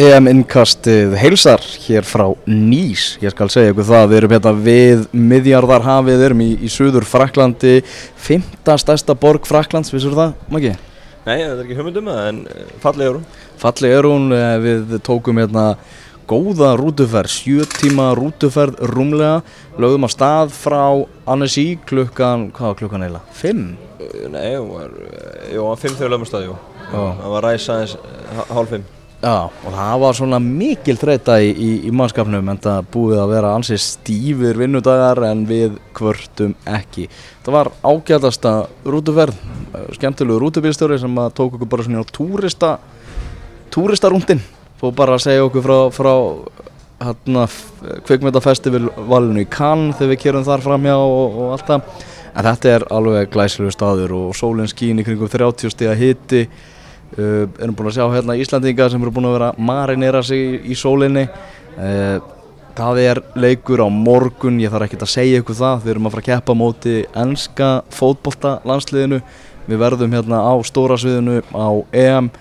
EM innkastið heilsar hér frá Nýs, ég skal segja ykkur það, við erum hérna við miðjarðarhafið, við erum í, í Suður Fraklandi, fymta stærsta borg Fraklands, vissur það, Maggi? Nei, það er ekki það, en eh, falleg er hún. Falleg er hún, eh, við tókum hérna góða rútuferð, sjö tíma rútuferð rúmlega, lögðum að stað frá Annecy klukkan, hvað var klukkan eiginlega? Fimm? Eh, Nei, hún var, jú, fimm þegar lögum að staði, jú. Það var ræs aðeins hálf fimm. Já, og það var svona mikil þreita í, í, í mannskapnum en það búið að vera ansið stífir vinnudagar en við kvörtum ekki. Það var ágætasta rútuferð, eh, skemmtilegu rútubílstjóri sem tók okkur bara svona á túrista, túristarúndin. Fóð bara að segja okkur frá, frá hérna, kvikmyndafestivalinu í Cannes þegar við kerum þar framhjá og, og allt það. En þetta er alveg glæsilegu staður og sólinn skín í kringum 30 stiga hiti. Uh, erum búin að sjá hérna Íslandinga sem eru búin að vera að marinera sig í, í sólinni. Uh, það er leikur á morgun. Ég þarf ekkert að segja ykkur það. Við erum að fara að keppa á móti ennska fótbolta landsliðinu við verðum hérna á stóra sviðinu á EM.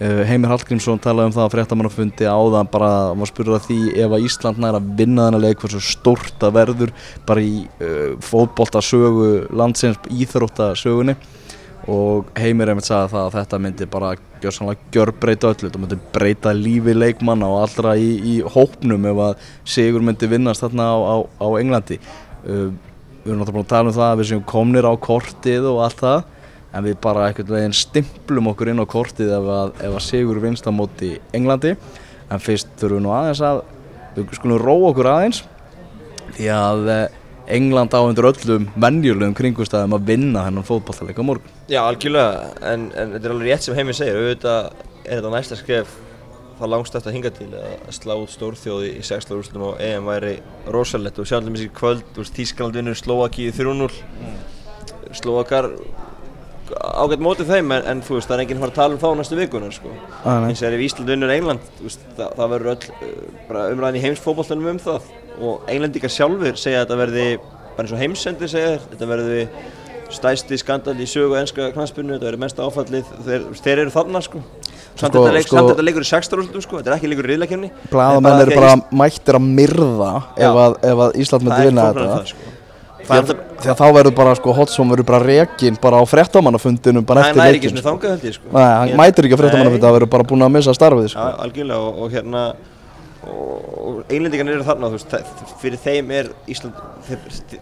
Uh, Heimir Hallgrímsson talaði um það að fréttamannafundi áðan. Bara að spyrja því ef að Ísland nær að vinna þennan leik hversu stórt það verður bara í fótbolta sögu landsins íþróttasögunni og Heimir einmitt sagði það að þetta myndi bara gjörbreyta öllu. Þetta myndi breyta lífi leikmanna og allra í, í hópnum ef að Sigur myndi vinnast þarna á, á, á Englandi. Uh, við erum náttúrulega búin að tala um það að við séum komnir á kortið og allt það en við bara einhvern veginn stimplum okkur inn á kortið ef að, ef að Sigur vinnst á móti Englandi. En fyrst þurfum við nú aðeins að við skulum róa okkur aðeins því að eh, England á undir öllum venjulegum kringustæðum að vinna hennan fótballleik á morgun. Já, algjörlega, en, en þetta er alveg rétt sem Heimir segir, auðvitað er þetta næsta skref það langstætt að hinga til að slá út stórþjóði í sexla úrslutum á EM væri rosalett og sjálfum þessi kvöld, þú veist, Þískland vinnur Slovakíu 3-0 Slovakar ágætt mótið þeim en, en þú veist, það er enginn að fara að tala um þá næstu vikunar sko. Eins og er ef Ísland vinnur England veist, það, það verður öll uh, bara umræðin í heimsfótballtunum um það. Og englendingar sjálfur segja að þetta verði bara eins og heimsendir segja þér, þetta verði stæsti skandal í sögu ennska knaspinu, þetta verður mesta áfallið þeir, þeir eru þarna sko. Samt Sko- þetta sko- leikur í 16 úrslutum sko, þetta er ekki leikur í riðlakefni Blaðamenn eru bara mættir að myrða ef að, ef að Ísland myndi vinna þetta það, sko. það, því að þá verður bara sko Hotsson verður bara rekin bara á frettamannafundinum bara það eftir leikin sko. held ég sko Nei, hann Ég- mætir ekki á Nei. fréttamannafundi það verður bara búin að missa starfið Já, sko. algjörlega og, og hérna og einlendingarnir eru þarna veist, fyrir þeim er Ísland þeir,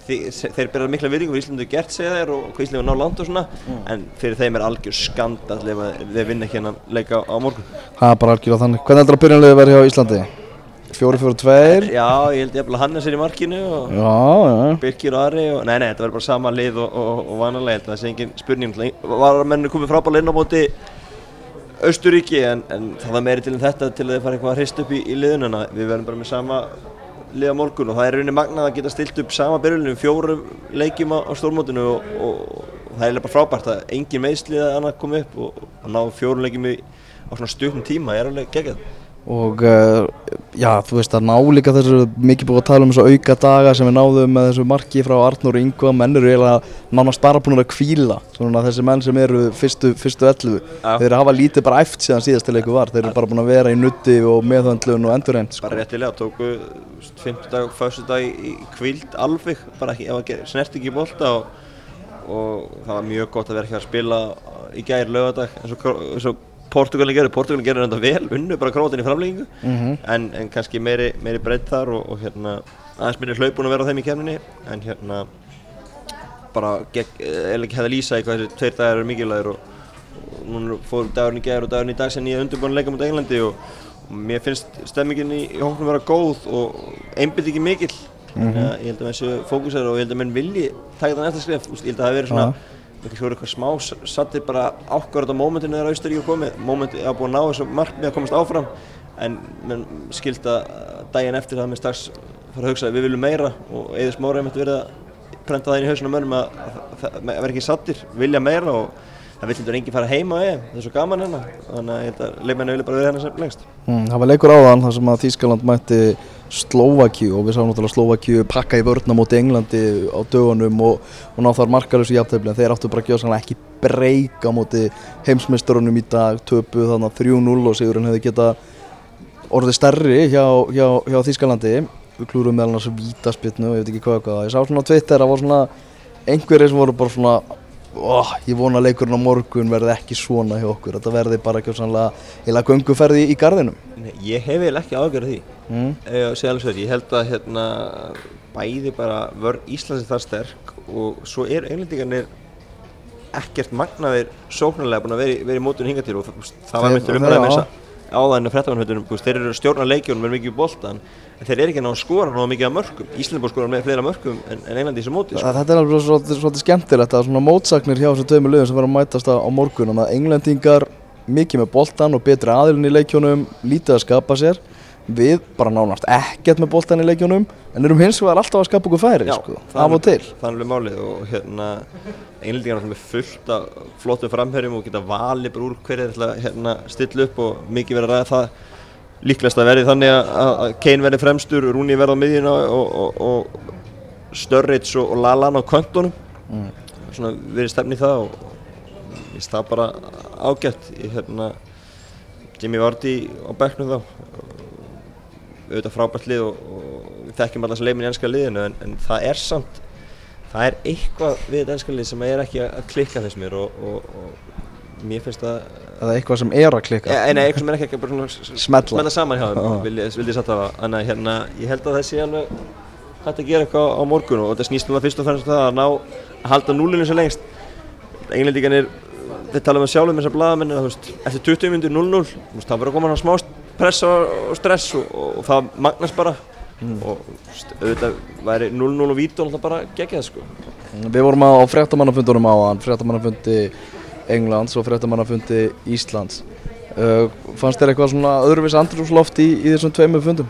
þeir, þeir bera mikla virðingu fyrir Íslandu gert segja þeir og hvað Ísland er ná langt og svona en fyrir þeim er algjör skandall ef að þeir vinna hennan leika á morgun það er bara algjörlega þannig hvernig heldur að byrjanlega verður hjá Íslandi? 4-4-2 Já, ég held ég að Hannes er í markinu og já, já, Birkir og Ari og nei, nei, þetta verður bara sama lið og, og, og vanalega, það sé engin spurning. Var mennu komið frábæðlega inn á móti Austuríki en, en það var meiri til en þetta til að þið fara eitthvað að hrist upp í, í liðununa við verðum bara með sama lið á morgun. Og það er rauninni magnað að geta stilt upp sama byrjunum fjórum leikjum á, á stórmótinu og, það er bara frábært að engin meðslið að annað koma upp og, að ná fjórum leikjum í, á svona stutnum tíma er alveg geggjað og uh, já, þú veist að ná líka þessu mikið búið að tala um þessu auka daga sem við náðum með þessu marki frá Arnur og Yngva menn eru eiginlega nánast bara búin að kvíla svona þessi menn sem eru fyrstu, fyrstu 11 Já. þeir hafa lítið bara æft síðan síðast til leiku var þeir eru bara búin að vera í nutti og meðhöndlun og endurreynd sko. bara réttilega, tóku 50 dag, fyrstu dag í kvild alveg, bara ekki, að ger- snert ekki í bolta og, og það var mjög gott að vera ekki að spila í gær lögadag og, eins og Portugalin gerur, Portugalin gerur þetta vel, unnu bara krótin í framleggingu Mhm. en, en kannski meiri, meiri breytt þar og, og hérna aðeins minni hlaupun að vera á þeim í kemninni en hérna bara eða ekki hefði lýsa í hvað þessi tveir dagar eru mikilvægir og, og núna fór dagurinn í gær og dagurinn í dag sem ég undirbúin að leika mot Englandi og, og mér finnst stemmingin í, í hóknum vera góð og einbytt ekki mikil þannig að ég held að þessu fókusar og ég held að menn vilji taka það næsta skref, Úst, ég held að það hafi verið svona ekki svo eitthvað smá sattir bara ákvarðat á mómentinu þegar Austurík var komið mómenti að búið að ná þessu markmið að komast áfram en menn skilt að daginn eftir það með strax fara að hugsa að við viljum meira og Eður Smára hefði verið að prenta það inn í hausinu á mönnum að, að, að, að vera ekki sattir, vilja meira og það vill heldur enginn fara heima eða það er svo gaman hérna þannig að að leikmennu vilja bara vera hérna sem lengst. Mm, það var leikur áðan þar sem að Þískaland mætti Slovakíu og við sáum náttúrulega Slovakíu pakka í vörna móti Englandi á dögunum og, og ná þar markalösu jafntefli en þeir áttu bara að gjóða sannlega ekki breyka móti heimsmeistarunum í dag töpu þannig að 3-0 og Sigurinn hefði geta orðið stærri hjá, hjá, hjá Þískalandi við klúrum meðal annars vítaspilnu og ég veit ekki hvað og ég sá svona Twitter að það var svona einhverjir sem voru bara svona oh, ég vona að leikurinn á morgun verði ekki svona hjá okkur þetta verði bara ekki sannlega heila gönguferði í gardinum Ég hef eiginlega ekki ágjörð því mm. Ég, ég held að hérna, bæði bara vörn Íslands það sterk og svo er englendingarnir ekkert magnaðir sóknarlega búin að vera, í- mótunum hinga til og það, var Þeir- myndir þeir- umræðum já. Eins að áðan fréttamannhundunum, þeir eru stjórnar leikjónum er mikið í boltan en þeir eru ekki að ná að skora ná mikið af mörgum Ísland er búin að skora með fleira mörgum en, en Englandi í þessu móti sko. Það- Þetta er alveg svolítið, svolítið skemmtilegt að svona mótsagnir hjá þessum tveimur liðum sem verður að mætast á, morgun að englendingar mikið með boltan og betri aðilin í leikjónum lítið að skapa sér við bara nánast ekkert með boltan í leikjónum en erum hins vegar alltaf að skapa okkur færi sko, það af er- og til. Það er alveg málið og hérna Englendingar er fullt af flottum framherjum og geta valið bara úr hverju þeir ætla að hérna, stilla upp og mikið verið að ræða það. Líklegast að verði þannig að, Kane verði fremstur, Rooney verði á miðjuna og, og, og Sturridge og, og Lallana á köntunum Mm. svona verið stefni í það og ég finnst það bara ágætt ég hérna Jimmy Vardy á bekknum þá auðvitað frábært lið og, og við þekkjum alltaf leimin í ennska liðinu en, en það er samt það er eitthvað við þetta ennska lið sem er ekki að klikka þess mér og, og, og mér finnst það eða eitthvað sem er að klikka ja, nei, eitthvað sem er ekki að bara svona s- s- Smella. smella saman hjá Já. þeim ég- vildi ég satt hafa þannig að hérna, ég held að það sé alveg hægt að gera eitthvað á morgun og þetta snýst um það fyrst og fremst um það að ná að halda núlinu sem lengst englendingarnir þeir tala um sjálfum þessar blaðamenn að þú veist, eftir 20 minnir 0-0 þú veist, það verður að koma hann smá pressa og stress og, og, og það magnast bara. Og þú veist, auðvitað væri 0-0 og vítu og það bara gegja það sko Við vorum á fréttamannafundunum á hann, fréttamannafundi Englands og fréttamannafundi Íslands. Uh, Fannst þér eitthvað svona öðruvís andrúsloft í, í þessum tveimur fundum?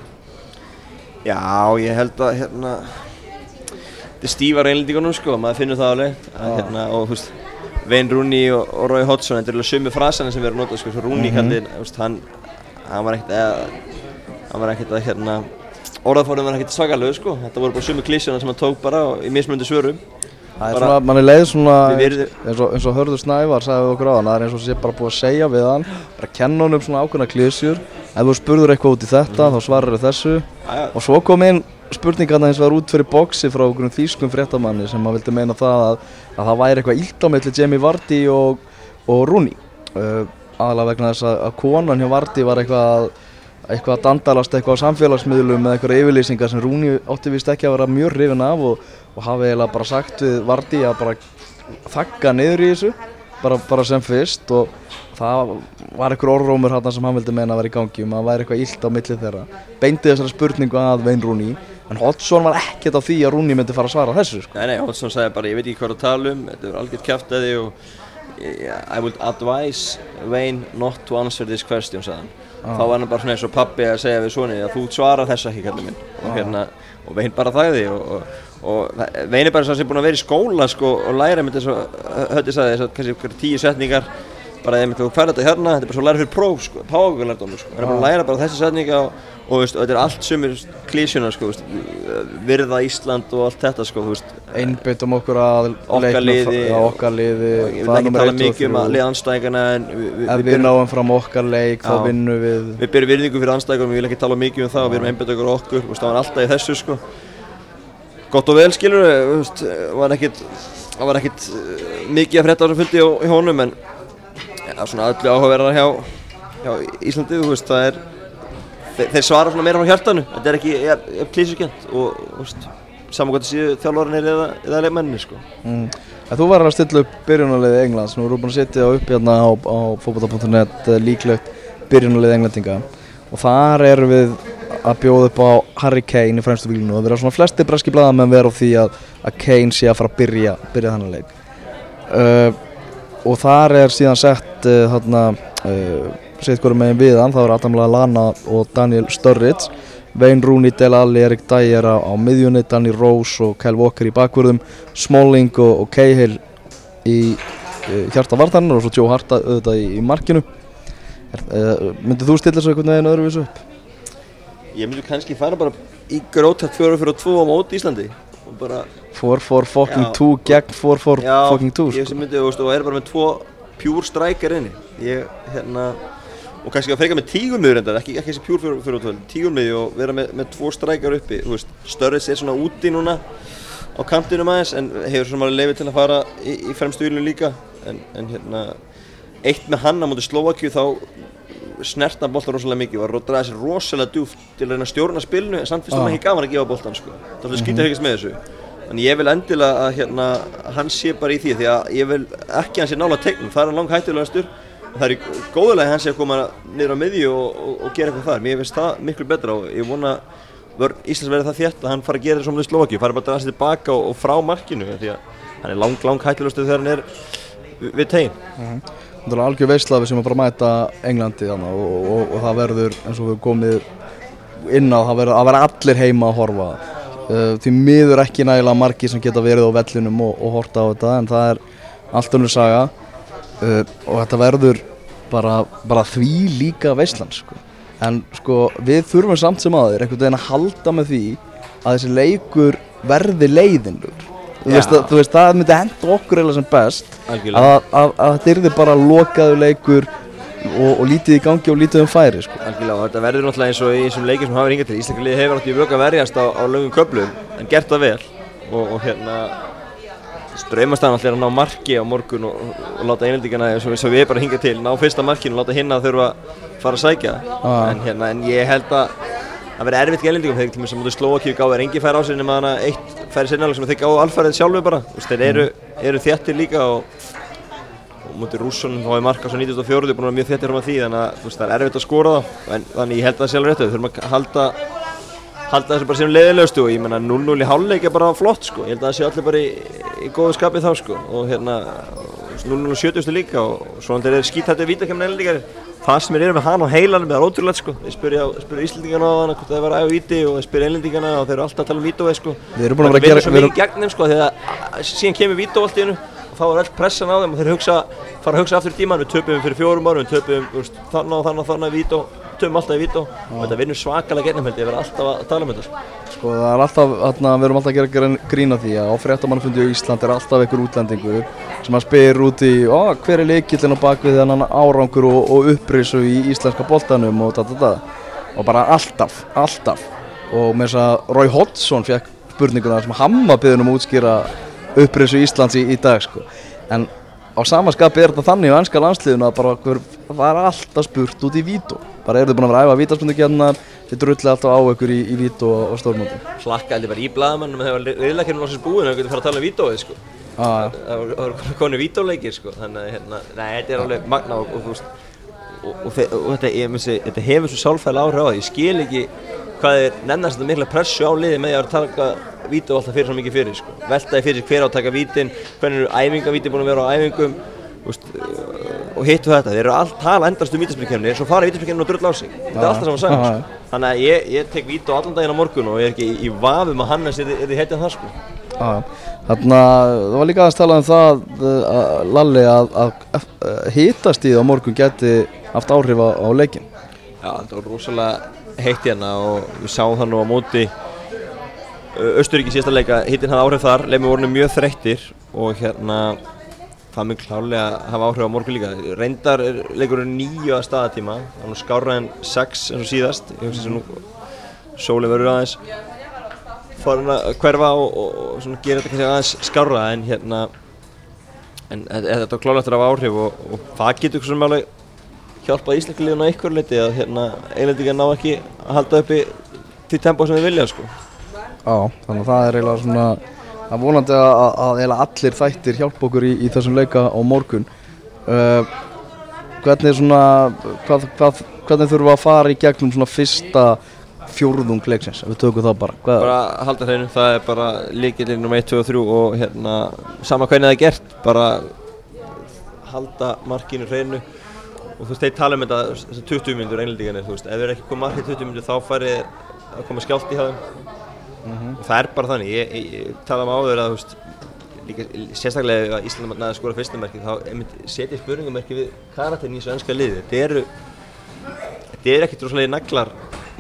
Já, ég held að hérna þetta er stífar einlendingunum sko, maður finnur það alveg. Að, hérna, og veist Wayne Rooney og, og Roy Hodgson, þetta er alveg sömu frasana sem við erum notað sko, svo Rooney Mhm. kallir, hann hann var ekkert að hann var ekkert að hérna orðaforðin var ekkert svakalög sko, þetta voru bara sömu klísjana sem hann tók bara og, í mismunandi svörum. Það er svona, mann er leið svona eins og, eins og Hörður Snævar sagði við okkur á hann, það er eins og sé bara búið að segja við hann bara kenna honum svona ákveðna klísjur ef þú spurður eitthvað út í þetta Mhm. þá svarar þau þessu Æja, og svo kom inn spurningarna eins og var út fyrir boxi frá okkur þýskum fréttamanni sem að vildi meina það að, að það væri eitthvað illt á milli Jamie Vardy og, og Rooney. Uh, aðalega vegna þess að, konan hjá Vardy var eitthvað að eitthvað að dandalast eitthvað á samfélagsmiðlum með eitthvað yfirlýsingar sem Rooney átti vist ekki að vera mjög hrifin af og, og hafi eiginlega bara sagt við Vardy að bara þakka niður í þessu bara, bara sem fyrst og það var einhver orðrómur hann sem hann vildi meina að vera í gangi um að það væri eitthvað illt á milli þeirra beindi þessari spurningu að Wayne Rooney en Hodgson var ekkert á því að Rooney myndi fara að svara þessu sko. Nei, nei, Hodgson sagði bara, ég veit ekki hvað að tala um, þetta er algjört yeah, I would advise Wayne not to answer this question, sagði hann. Þá var hann bara svona eins og pappi að segja við svoni að þú svarar þessu ekki, kallið minn. Og, hérna, og Wayne bara þagði og, og, og Wayne er bara svona sem búinn að vera í skóla sko, og læra með þess að, höfði sagði þess að kannski tíu setningar bara ef þú færði þetta hérna, þetta er bara svo að læra fyrir próf sko, págökulærdómi sko, það er bara að læra bara þessi setninga og, og, veist, og þetta er allt sumir klísjuna sko, veist, virða Ísland og allt þetta sko, þú veist, einbyttum okkur að leiknum- liði já, okkar liði ég vil það er ekki númer tala eitt og mikið um að liða anstæðingana en við, við, ef við, við náum fram okkar leik þá vinnum við. Við byrjum virðingu fyrir anstæðingunum, ég vil ekki tala mikið um það og við erum einbætt okkur á okkur, það var alltaf í þessu sko. gott og vel skilur það var ekkit uh, mikið að frétta á þessum fundi í, honum en svona öllu áhugaverðar hjá, hjá Íslandi, þú veist, það er þeir, þeir svara svona meira frá hjartanu. Þetta er ekki ja, klísukent og þú veist, saman hvað það séu þjálfvarinir eða, eða leikmenninni sko. mm. Þú verður að stilla upp byrjunarliði Englands. Nú erum við búin að setja upp hérna á, á fókbata.net líklegt byrjunarliði Englandinga og þar erum við að bjóða upp á Harry Kane í fremstu vílinu og við erum svona flesti breski blaðamenn vera á því að, að Kane sé að fara að byrja, byrja þannig leik. Uh, og þar er síðan sett uh, þarna uh, sett hverju megin við hann, það er Adam Lallana og Daniel Sturridge Wayne Rooney, Dele Alli, Erik Dyer á, á miðjunni, Danny Rose og Kyle Walker í bakvörðum Smalling og, og Cahill í uh, hjarta vartanir og svo Joe Hart auðvitað í, í markinu Myndið þú stilla svo einhvern veginn öðruvísu upp? ég myndi kannski fara bara í grótætt 4-4-2 á móti Íslandi og bara 4-4 fucking Já. 2 gegn 4-4 Já, fucking 2 ég sko. sem myndi, og er bara með tvo pure striker inni. Ég, hérna, og kannski að freka með tígulmiður endar, ekki, ekki þessi pjúr fyrir, fyrir útvöld, tígulmiði og vera með, með tvo strækjar uppi, Störris er svona úti núna á kantinum aðeins en hefur svona leifið til að fara í, í fremstu vilju líka. En, en hérna, eitt með hann á móti Slovakíu þá snerta boltan rosalega mikið og draði sér rosalega djúft til að reyna að stjórna spilinu en samt finnst það Ah. ekki gaman að gefa boltan sko. það er skýta hegist með þessu. En ég vil endilega að hérna, hann sé bara í því því að ég vil ekki hann sé nála tegnum. Það er hann lang hættulegastur það er að hann sé að koma niður á miðju og, og, og gera eitthvað þar. Mér finnst það miklu betra og ég vona Íslands verði það þétt að hann fara að gera svona við Slovakíu fara bara að draga sér tilbaka og, og frá markinu því að hann er lang, lang hættulegastur þegar hann er við, við tegin Það er algjör veisla við sem að fara að mæta Englandi þannig og, og, og það verður eins og við komið inn á það verður allir heima að horfa. Uh, því miður ekki nægilega margi sem geta verið á vellinum og, og horta á þetta en það er allt önnur saga. Uh, og þetta verður bara, bara því líka veislan sko. en sko við þurfum samt sem aður einhvern veginn að halda með því að þessi leikur verði leiðinlugur þú, veist, að- þú veist það myndi henda okkur eða sem best Algjörlega. að, að, að þetta yrði bara lokaðu leikur og, og lítið í gangi og lítið um færi sko. Algjörlega og þetta verður náttúrulega eins og í þessum leikir sem hafa hingað til Íslandi liði hefur náttúrulega vöku að verjast á, á lögum köflum en gert það vel og, og hérna ströymastæðan alltaf er að ná marki á morgun og, og, og láta einhildingana eins og eins og við bara hingað til ná fyrsta markinu og láta hinna að þurfa að fara að sækja Ah. en, hérna, en ég held að það verði erfitt einhildingum þegar til mér sem mútið Slovakíu gáði er engi færi á sig nema hana eitt færi sinnalega sem þeir gáðu alfarið sjálfu bara. Þeir eru, eru þéttir líka og og mútið rússunum þá er marka svo 94 búin að vera mjög þettir um að því þannig að veist, það er erfitt að skora það en, þannig ég held að það sé alveg rétt við þurfum að halda halda þessu bara sem leiðilegustu og ég menna 0-0 í hálfleik er bara flott sko. Ég held að það sé allir bara í, í góðu skapi þá sko. Og hérna 0-0 og 70 líka og svo hann er skítættu vítakemna einlíkar það sem er yfir hann á heilanum er ótrúlegt sko. Ég spurði, Íslendingana á hann hvort það var að víti og ég spurði einlendingana og þeir eru alltaf að tala um vítói sko. Við erum búin að vera að Það gera- svo við mikið erum- gegn þeim sko þegar síðan kemur vító allt í hennu og þá er öll pressan á þeim og þeir hugsa, fara að hugsa aftur í tíman við töpum fyrir fjórum árum, við töpum veist, þannig og þannig og þannig í töpum alltaf í vító og þetta vinnur svakalega gegnum held ég, ég verð alltaf að tala um þetta sko. Sko það er alltaf, þarna, við erum alltaf að gera grín- grín að því að á fréttamannafundi á Ísland er alltaf einhver útlendingur sem að spyr út í hver er leikillin á bakvið þennan árangur og, og upprisu í íslenska boltanum og da, da. og bara alltaf, alltaf og með þess að Roy Hodgson fekk spurninguna sem hamma byggðin um að útskýra upprisu Íslands í, í dag sko. en á samaskapi er þetta þannig á ennska landsliðinu að bara hver, það er alltaf spurt út í vító bara eru þið búin að vera að æfa vítaspundukjarnar þið drullið alltaf á ykkur í, í vító og, og stórmóti Hlakka held ég bara í blaðamannum þegar riðlækirinn var sér búinn og við getum fara að tala um vítóið sko. ah, það voru- það voru konu vítóleikir sko. þannig að hérna, nei, þetta er alveg magna og, og, og, og, þe- og þetta, ég, myndi, þetta hefur svo sálfæðilega áhrif á það ég skil ekki hvað er nefnast þetta mikla pressu á liði með því að vító alltaf fyrir svo mikið fyrir sko. veltaði fyrir hver á að taka vítin hvernig eru æfingavíti búin að vera á æfingum veist, og hittu þetta þeir eru allt tala endast um vítaspilkemni svo fara vítaspilkemni og drull á sig þetta er alltaf saman sagan Já, sko. þannig að ég, ég tek vító allan daginn á morgun og ég er ekki í, í vafum að Hannes er þið heitjað það sko. Þannig að það var líka aðeins talað um það uh, að, Lalli að, að, að hitastíð á morgun geti haft áhrif á, á leikin Já, þetta var rosalega heitt hérna og við sáum það nú á móti Östuríki síðasta leika, hittin hafði áhrif þar, leifum voru mjög þreyttir og hérna það mun klálega hafa áhrif á morgun líka. Reyndar er leikurinn nýju að staðatíma, það er nú skárra en sex eins og síðast, ég hugsa sem nú sólinn verður aðeins farin að hverfa og, og, og gera þetta aðeins skárra en hérna en þetta klálega að hafa áhrif og, og það getur svona alveg hjálpað á einhverju leiti að hérna einlendingar ná ekki að halda uppi því tempo sem við vilja sko. Já, þannig að það er eiginlega svona það er vonandi að, að, eiginlega allir þættir hjálpa okkur í, í þessum leika á morgun. Uh, Hvernig svona hvað, hvað, hvernig þurfum við að fara í gegnum svona fyrsta fjórðung leiksins, ef við tökum það bara, hvað, bara halda hreinu, það er bara líkilinn um 1, 2 og 3 og hérna sama hvernig það er gert, bara halda markinu hreinu. Og þú veist, þeir tala um þetta þessar 20 minnur englendingarnir, þú veist, ef þeir ekki komið markið 20 minnur þá færi að koma skjált í hafðum og það er bara þannig, ég, ég, ég tala um áður að veist líka, sérstaklega ef Íslandum næði að skora fyrsta merki þá setja spurningamerki við karakterin í þessu ennska liði. Þetta eru eru ekkert rosalega naglar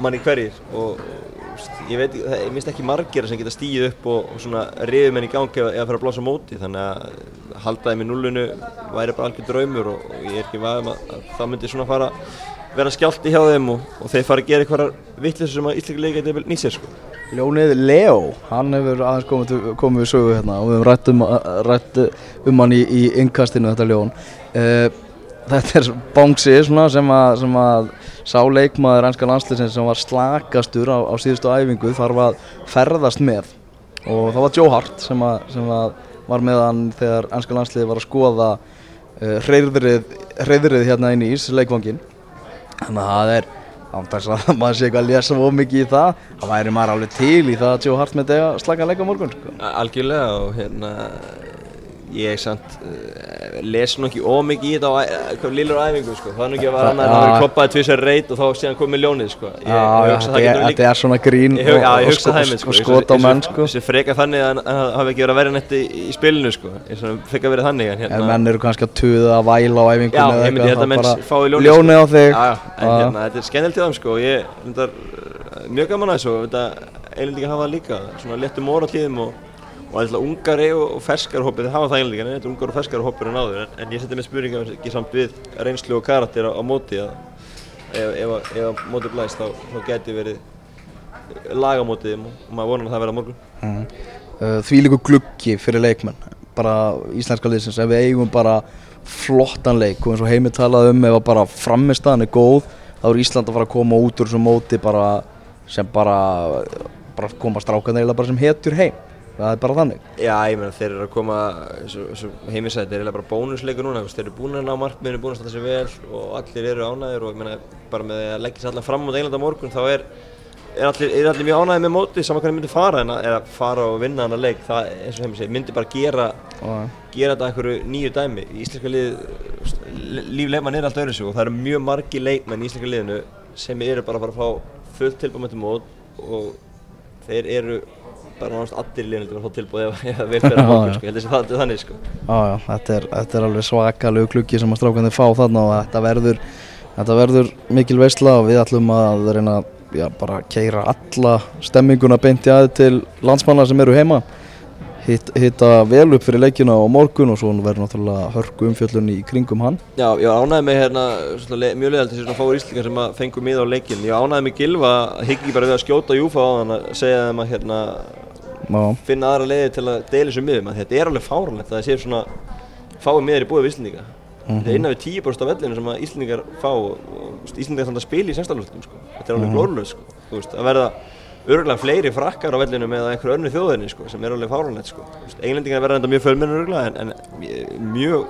manni hverjir. Og veist, ég veit, það, ég minnst ekki margir sem geta stíð upp og, og svona rifið menn í gangi að fara að blása móti. Þannig að halda þeim í nullinu væri bara algjör draumur og, og ég er ekki vaðum að, að það myndi svona fara vera skjálti hjá þeim og, og þeir fara að gera eitthvað vittlisur sem að Íslandi leika geti nýtt sér sko. Ljónið Leo, hann hefur aðeins komið, komið við sögu hérna og við hefum rætt um, rætt um hann í, í innkastinu þetta ljón. Uh, Þetta er svona sem að, sem að sá leikmaður ennska landsliðsins sem var slakastur á, á síðustu æfingu þarf að ferðast með. Og það var Joe Hart sem, að, sem að var með hann þegar ennska landsliði var að skoða uh, hreyðrið, hreyðrið hérna inn í Ís leikvangin Þannig að það er ándærs að maður sé eitthvað að lesa of mikið í það það væri maður alveg til í það að Joe Hart með dega slaka leik á morgun sko. Algjörlega og hérna ég samt uh, les nú ekki ómikið í þetta á hvað lillur æfingu sko. það er nú ekki að vera annað en að Já. vera kloppaði tvisar reit og þá síðan komið ljónið sko. ég, Já, ég já, hugsa það getur þetta er svona grín Ég, já, ég og, hugsa það einmitt sko, og skot á menn sko. Þessi freka þannig að að það hafi ekki verið að verja netta í, í spilinu sko, eins og freka verið þannig en Ef hérna menn eru kannski að tuða að væla á Já, æfingunni ég myndi þetta menn fái ljónið á þig Já, já, en Já. hérna, þetta er sko og ég, reyndar, uh, mjög gaman að þessu og einlendingar hafa það líka, svona léttum óratíðum og, og alltaf ungari og, og ferskar hópið, þeir hafa það einlendingar, þetta er ungar og ferskar hópir en áður, en, ég seti með spurningar ekki samt við reynslu og karakter á, á móti að ef, að- móti blæst þá, þá geti verið lagamótið og, maður vonar að það verða morgun. mm. uh, Því líku gluggi fyrir leikmenn bara íslenska liðsins ef við eigum bara flottan leik og eins og heimi talaði um ef bara framistaðan er góð þá er Ísland að fara að koma út úr þessu móti bara sem bara, bara koma strákan eða sem hetur heim það er bara þannig Já, ég meina þeir eru að koma, eins og- eins og heimi sagði, þeir eru eiginlega bara bónusleikur núna, þeir eru búin að ná markmiðinu, búin að standa sig vel og allir eru ánægðir og ég meina bara með að leggja sér allar fram á Englanda morgun þá er, er, allir, er allir mjög ánægðir með mótið saman hvernig myndi fara en að, er fara og vinna hann að leik, það eins og heimi segi, myndi bara gera, gera þetta einhverju nýju dæmi. Í íslenska lið, líf leikmann er allt öðru sig og það eru mjög margi leikmenn í íslenska liðinu sem eru bara að fara að fá fullt tilbúið með þetta mót og þeir eru bara náttúrulega allir að fá tilbúið ef, ef það vil vera já. sko, ég held að það er þannig sko. Já, já, þetta er, þetta er alveg svakalegu klukki sem að strákandi fá þarna og þetta verður, þetta verður mikil veistla og við ætlum að reyna bara keira alla stemminguna beint í aðeins til landsmanna sem eru heima hitta vel upp fyrir leikina á morgun og svo verður náttúrulega hörku umfjöllun í kringum hann Já, ég var ánægði með hérna, svona, le- mjög leiðalt þessi svona fáir íslingar sem að fengu mið á leikinn. Ég var ánægði með Gilva að higgi bara við að skjóta Júfa á hann að segja þeim að hérna, Já, finna aðra leiði til að deila þessu miðum. Þetta er alveg fáránlegt að það sé svona fáið miðar í búið við Íslendinga. Þetta er innan við 10% af vellinu sem að Íslendingar fá og og Íslendingar þannig að spila í senstalvöldum sko. Þetta er alveg sko. Þú veist, að verða örgulega fleiri frakkar á vellinu með einhverju önnu þjóðinni sko, sem er alveg fáránlegt sko. Englendingar verða enda mjög fjölmennur örgulega en, en mjög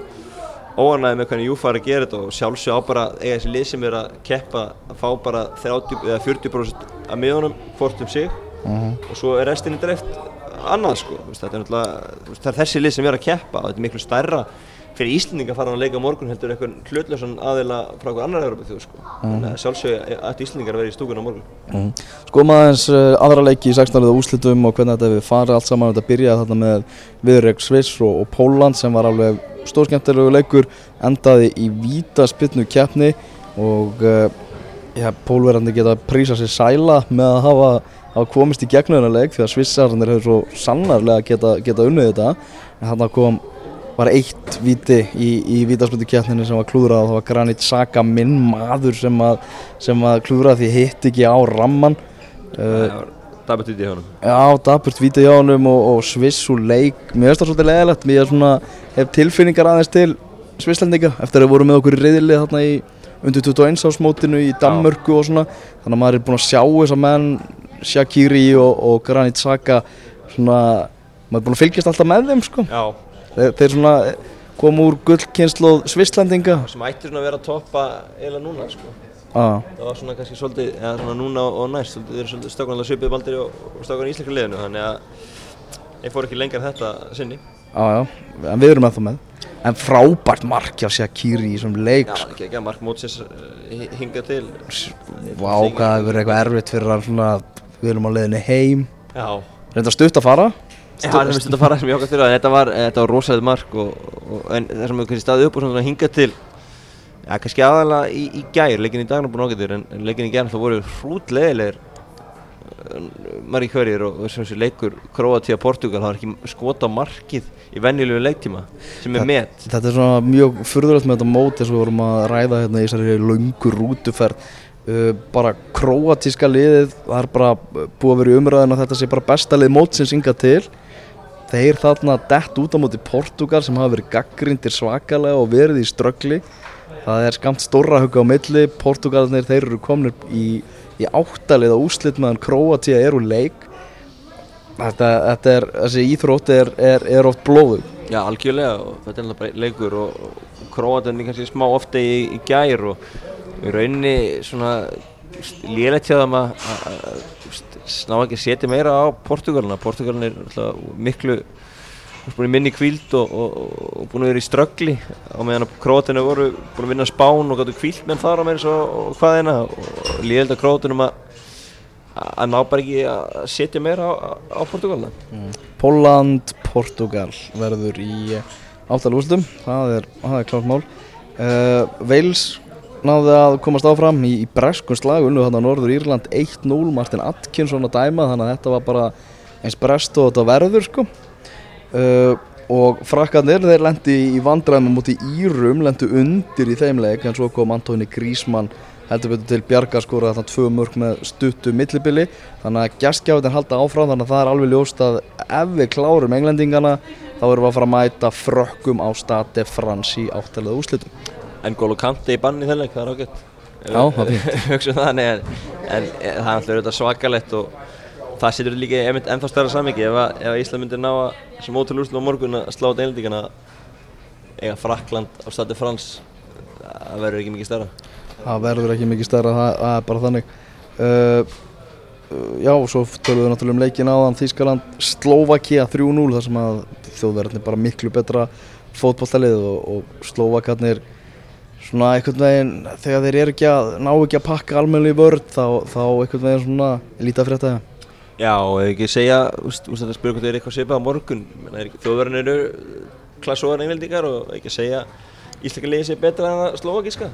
óanæði með hvernig Júfa er að gera þetta og sjálfsög á bara eiga þessi lið sem er að keppa að fá bara 30 eða 40% af miðunum hvort um sig. Og svo er restinni dreift annað sko, þetta er það er þessi lið sem er að keppa og þetta er miklu stærra fyrir Íslendinga að fara að leika morgun heldur eitthvað hlutlösan aðila frá eitthvað annar Európa þjóð sko, þannig að sjálfsög ætti Íslendingar að vera í stúkun á morgun mm. Skoðum aðeins uh, aðra leiki í 16. liða úrslitum og hvernig þetta við farið allt saman þetta byrjaði þarna með viðreg Sviss og, og Póland sem var alveg stórskemmtilegu leikur endaði í vítaspinnu keppni og uh, ja, pólverandi geta prísa sér sæla með að hafa, hafa komist í gegnum þennan leik því að Svissarnir hefur svo sannarlega geta, geta unnið þetta en þarna kom var eitt viti í, í vítaspinnu keppninu sem var klúðrað og það var Granit Xhaka minn maður sem að, sem að klúðrað því hitt ekki á ramman uh, er bara tutið í honum. Já, daburt víti hjá honum og, og Sviss úr leik. Mér finnst það svolítið leðilegt Mér svona, hef tilfinningar aðeins til Svisslendinga Eftir að við vorum með okkur í riðili þarna í undir 21 ásmótinu í Danmörku og svona. Þannig að maður er búinn að sjá þessa menn Shaqiri og, og Granit Xhaka Svona, maður er búinn að fylgjast alltaf með þeim sko. Já, Þeir, þeir svona koma úr gullkynnslóð Svisslendinga. Sem ætti svona að vera að toppa eiginlega núna sko. Ah, það var svona kannski svolítið, eða svona núna og næst þeir eru svolítið stökkunarlega svipið baldir og, stökkunar í íslenska liðinu þannig að ég fór ekki lengar en þetta sinni. Já, en við erum ennþá með. En frábært mark hjá Shaqiri í þessum leik. Já, ekki ekki að Mark Mótsis hinga til. Vá, hvað það hefur verið eitthvað erfitt fyrir svona Við erum á leiðinni heim. Já, Reynda stutt að fara Já, það finnst þetta að fara sem ég okkar fyrir að þetta var, þetta var rosalega mark og, og, en það sem hefur kannski staðið upp og svona hinga til Já, kannski aðalega í, í gær, leikin í dag er búin ágættur en, en leikin í gær það voru hrútlegilegir margir hverjir og sem þessi leikur Kroatia-Portugal, það var ekki skot á markið í venjulegu leiktíma sem er met. Þetta er svona mjög furðulegt með þetta mót eins og við vorum að ræða hérna í þessari löngu rútuferð. Uh, bara króatíska liðið það er bara búið að vera í umræðin að þetta sé bara besta lið mót sem synga til þeir þarna dett út á móti Portugal sem hafa verið gaggrindir svakalega og verið í ströggli. Það er skamt stórra huga á milli. Portugalinir þeir eru komnir í, í áttalið á úslit meðan Króatíja er úr leik. Þetta, þetta er, þessi íþrótt er, er, er oft blóðu Já, algjörlega og þetta er bara leikur og, og Kroatin er kannski smá ofta í, í gær og í rauninni svona lélætt hjá þeim að sná ekki að setja meira á Portugalina Portugalina er alltaf miklu minni kvíld og, og, og búin að vera í ströggli á meðan að Kroatinu voru búin að vinna spán og gáttu kvíld menn þar á meins og, og hvaðina og líðeld að Kroatinum að að ná bara ekki að setja meira á, á Portugalina mm. Póland, Portugal verður í áttalústum það er, það er klárt mál. Uh, Wales náði að komast áfram í, í breskun slag unnu þarna Norður Írland 1-0 Martin Atkinson að dæma þannig að þetta var bara eins brest og þetta verður sko. Uh, og frakkarnir þeir lendi í vandræðum mútið Írum lendi undir í þeim leik en svo kom Antóni Grísmann heldur betur til Bjarga skóra þarna tvö mörg með stuttu millibili. Þannig að gæstgjafin halda áfram þannig að það er alveg ljóst að ef við klárum englendingana þá erum við að fara að mæta frökkum á stati frans í áttalega úslitum En Gólu Kanti í banni þennig, það er ágætt. Já, það er það, nei, en, en, en það er alltaf svakalett og það setur líka ennþá stærra sammyggi ef, ef Ísland myndir ná að sem ótrúlega úrslut á morgun að slá út englendingana eiga Frakland á stati frans það verður ekki mikið stærra. Það verður ekki mikið stærra, það, það er bara þannig. Uh, Já, svo tölum við náttúrulega um leikin áðan. Þískaland, Slovakia 3-0 þar sem að þjóðverðin er bara miklu betra fótballtalið og, og Slovakarnir svona einhvern veginn þegar þeir eru ekki að ná ekki að pakka almenni í vörð þá, þá einhvern veginn svona lítið að frétta það. Já, ef ekki segja, úst, úst, þetta spyrur hvort þeir eru eitthvað svipað á morgun. Þjóðverðin eru klassóðar englendingar og ekki segja Ísleika liðið sé betra en að Slovakíska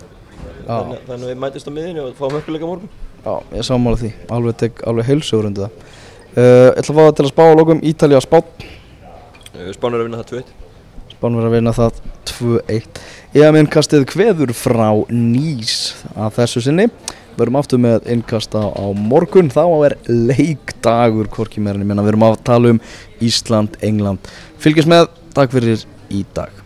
þannig, þannig að við mætist á miðinu og fáum hörkuleika morgun. Já, ég samála því, alveg tek alveg heilsugur undir það. Uh, Ég ætla að fá það til að spá á lokum Ítalja spán Spán verður að vinna það 2-1 Spán verður að vinna það 2-1 Ég með innkastið hveður frá Nýs að þessu sinni. Verðum aftur með innkasta á morgun. Þá er leikdagur Hvorki meirinn, við erum að tala um Ísland, England. Fylgjast með, takk fyrir í dag